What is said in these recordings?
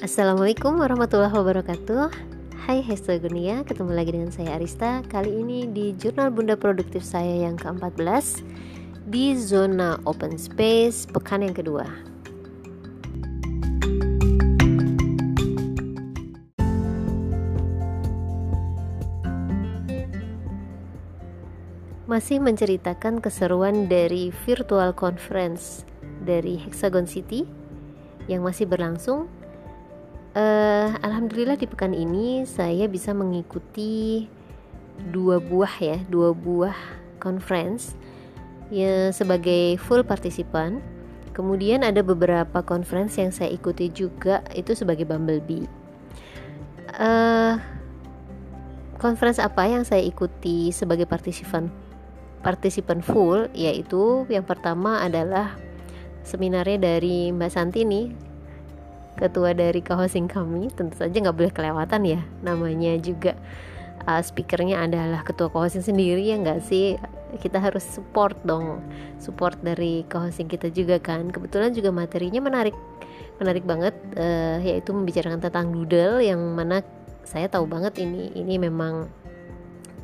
Assalamualaikum warahmatullahi wabarakatuh. Hai Hestogonia, ketemu lagi dengan saya Arista. Kali ini di jurnal bunda produktif saya yang ke-14 Di zona open space pekan yang kedua. Masih menceritakan keseruan dari virtual conference dari Hexagon City yang masih berlangsung uh, alhamdulillah di pekan ini saya bisa mengikuti dua buah ya dua buah conference ya sebagai full partisipan kemudian ada beberapa conference yang saya ikuti juga itu sebagai bumblebee. Uh, conference apa yang saya ikuti sebagai partisipan partisipan full? Yaitu yang pertama adalah seminarnya dari Mbak Santi nih ketua dari co-hosting kami tentu saja nggak boleh kelewatan ya. Namanya juga uh, speakernya adalah ketua co-hosting sendiri ya nggak sih? Kita harus support dong. Support dari co-hosting kita juga kan. Kebetulan juga materinya menarik menarik banget uh, yaitu membicarakan tentang doodle yang mana saya tahu banget ini ini memang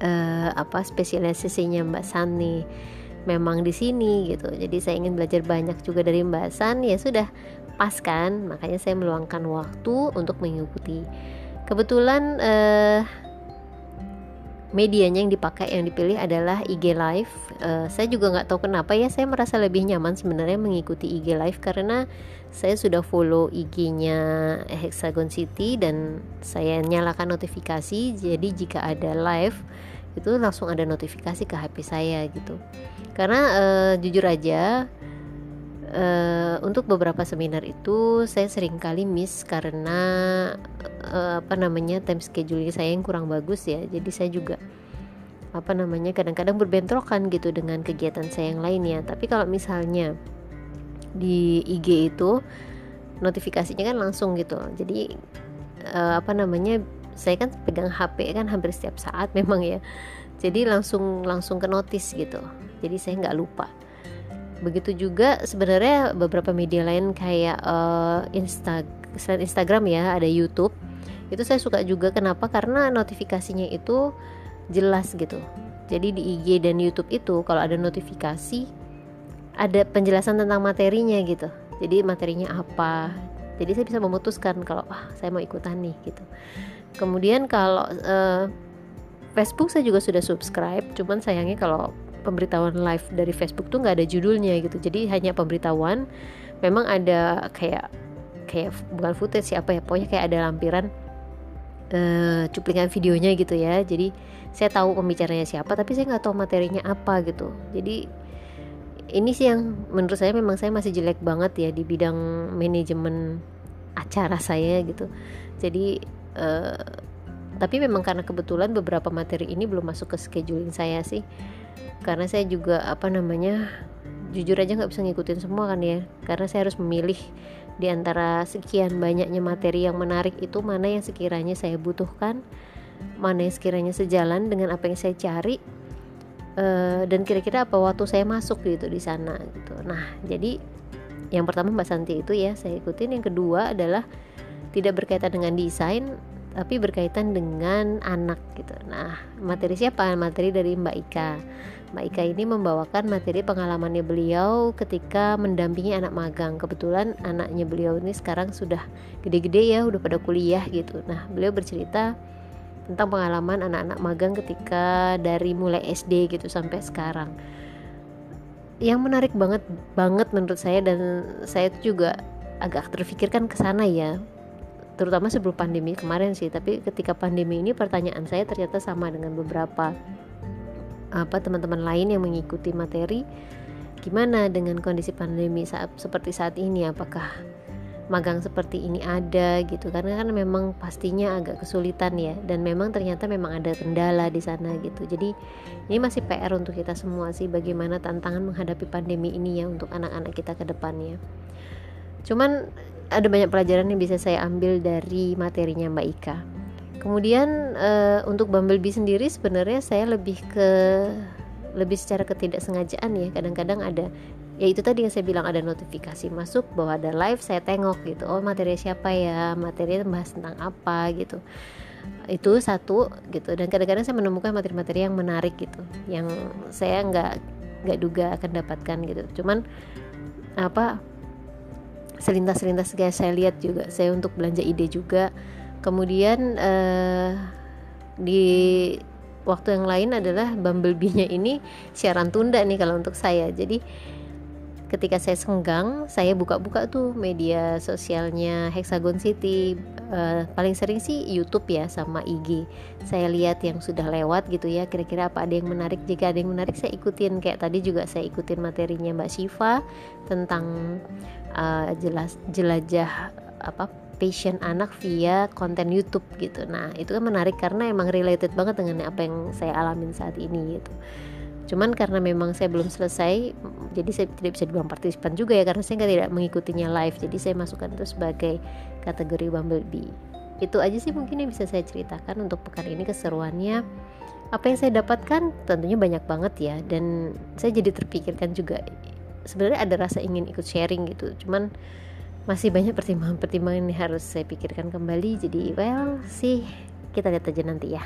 uh, apa spesialisasinya Mbak Sani memang di sini gitu. Jadi saya ingin belajar banyak juga dari Mbak San. Ya sudah pas kan? Makanya saya meluangkan waktu untuk mengikuti. Kebetulan eh, medianya yang dipakai yang dipilih adalah IG Live. Uh, saya juga nggak tahu kenapa ya saya merasa lebih nyaman sebenarnya mengikuti IG Live karena saya sudah follow IG-nya Hexagon City dan saya nyalakan notifikasi. Jadi jika ada live itu langsung ada notifikasi ke HP saya gitu karena uh, jujur aja uh, untuk beberapa seminar itu saya sering kali miss karena uh, apa namanya time scheduling saya yang kurang bagus ya. Jadi saya juga apa namanya kadang-kadang berbentrokan gitu dengan kegiatan saya yang lainnya. Tapi kalau misalnya di IG itu notifikasinya kan langsung gitu. Jadi uh, apa namanya saya kan pegang HP kan hampir setiap saat memang ya. Jadi langsung langsung ke notice gitu jadi saya nggak lupa. Begitu juga sebenarnya beberapa media lain kayak uh, Insta selain Instagram ya ada YouTube. Itu saya suka juga. Kenapa? Karena notifikasinya itu jelas gitu. Jadi di IG dan YouTube itu kalau ada notifikasi ada penjelasan tentang materinya gitu. Jadi materinya apa? Jadi saya bisa memutuskan kalau ah saya mau ikutan nih gitu. Kemudian kalau uh, Facebook saya juga sudah subscribe. Cuman sayangnya kalau pemberitahuan live dari Facebook tuh nggak ada judulnya gitu. Jadi hanya pemberitahuan. Memang ada kayak kayak bukan footage siapa ya pokoknya kayak ada lampiran uh, cuplikan videonya gitu ya. Jadi saya tahu pembicaranya siapa tapi saya nggak tahu materinya apa gitu. Jadi ini sih yang menurut saya memang saya masih jelek banget ya di bidang manajemen acara saya gitu. Jadi uh, tapi memang karena kebetulan beberapa materi ini belum masuk ke scheduling saya sih karena saya juga apa namanya jujur aja nggak bisa ngikutin semua kan ya. Karena saya harus memilih di antara sekian banyaknya materi yang menarik itu mana yang sekiranya saya butuhkan mana yang sekiranya sejalan dengan apa yang saya cari uh, dan kira-kira apa waktu saya masuk gitu di sana gitu. Nah jadi yang pertama Mbak Santi itu ya saya ikutin. Yang kedua adalah tidak berkaitan dengan desain tapi berkaitan dengan anak gitu. Nah, materi siapa? Materi dari Mbak Ika. Mbak Ika ini membawakan materi pengalamannya beliau ketika mendampingi anak magang. Kebetulan anaknya beliau ini sekarang sudah gede-gede ya, udah pada kuliah gitu. Nah, beliau bercerita tentang pengalaman anak-anak magang ketika dari mulai SD gitu sampai sekarang. Yang menarik banget banget menurut saya dan saya juga agak terfikirkan ke sana ya terutama sebelum pandemi kemarin sih tapi ketika pandemi ini pertanyaan saya ternyata sama dengan beberapa apa teman-teman lain yang mengikuti materi. Gimana dengan kondisi pandemi saat seperti saat ini? Apakah magang seperti ini ada gitu? Karena kan memang pastinya agak kesulitan ya dan memang ternyata memang ada kendala di sana gitu. Jadi ini masih PR untuk kita semua sih bagaimana tantangan menghadapi pandemi ini ya untuk anak-anak kita ke depannya. Cuman ada banyak pelajaran yang bisa saya ambil dari materinya Mbak Ika. Kemudian uh, untuk Bumblebee sendiri sebenarnya saya lebih ke lebih secara ketidaksengajaan ya. Kadang-kadang ada ya itu tadi yang saya bilang ada notifikasi masuk bahwa ada live saya tengok gitu. Oh materi siapa ya? Materi bahas tentang apa gitu. Itu satu gitu. Dan kadang-kadang saya menemukan materi-materi yang menarik gitu yang saya nggak nggak duga akan dapatkan gitu. Cuman apa selintas-selintas kayak saya lihat juga saya untuk belanja ide juga. Kemudian eh, di waktu yang lain adalah Bumblebee-nya ini siaran tunda nih kalau untuk saya. Jadi ketika saya senggang saya buka-buka tuh media sosialnya Hexagon City. Uh, paling sering sih YouTube ya sama IG saya lihat yang sudah lewat gitu ya kira-kira apa ada yang menarik? Jika ada yang menarik saya ikutin. Kayak tadi juga saya ikutin materinya Mbak Shiva tentang uh, jelas jelajah apa passion anak via konten YouTube gitu. Nah itu kan menarik karena emang related banget dengan apa yang saya alamin saat ini gitu cuman karena memang saya belum selesai jadi saya tidak bisa dibilang partisipan juga ya karena saya tidak mengikutinya live. Jadi saya masukkan itu sebagai kategori Bumblebee. Itu aja sih mungkin yang bisa saya ceritakan untuk pekan ini keseruannya. Apa yang saya dapatkan tentunya banyak banget ya. Dan saya jadi terpikirkan juga sebenarnya ada rasa ingin ikut sharing gitu. Cuman masih banyak pertimbangan-pertimbangan yang harus saya pikirkan kembali. Jadi well sih kita lihat aja nanti ya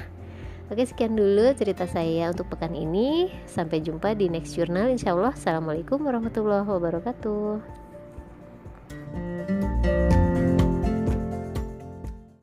Oke sekian dulu cerita saya untuk pekan ini. Sampai jumpa di next journal Insya Allah. Assalamualaikum warahmatullahi wabarakatuh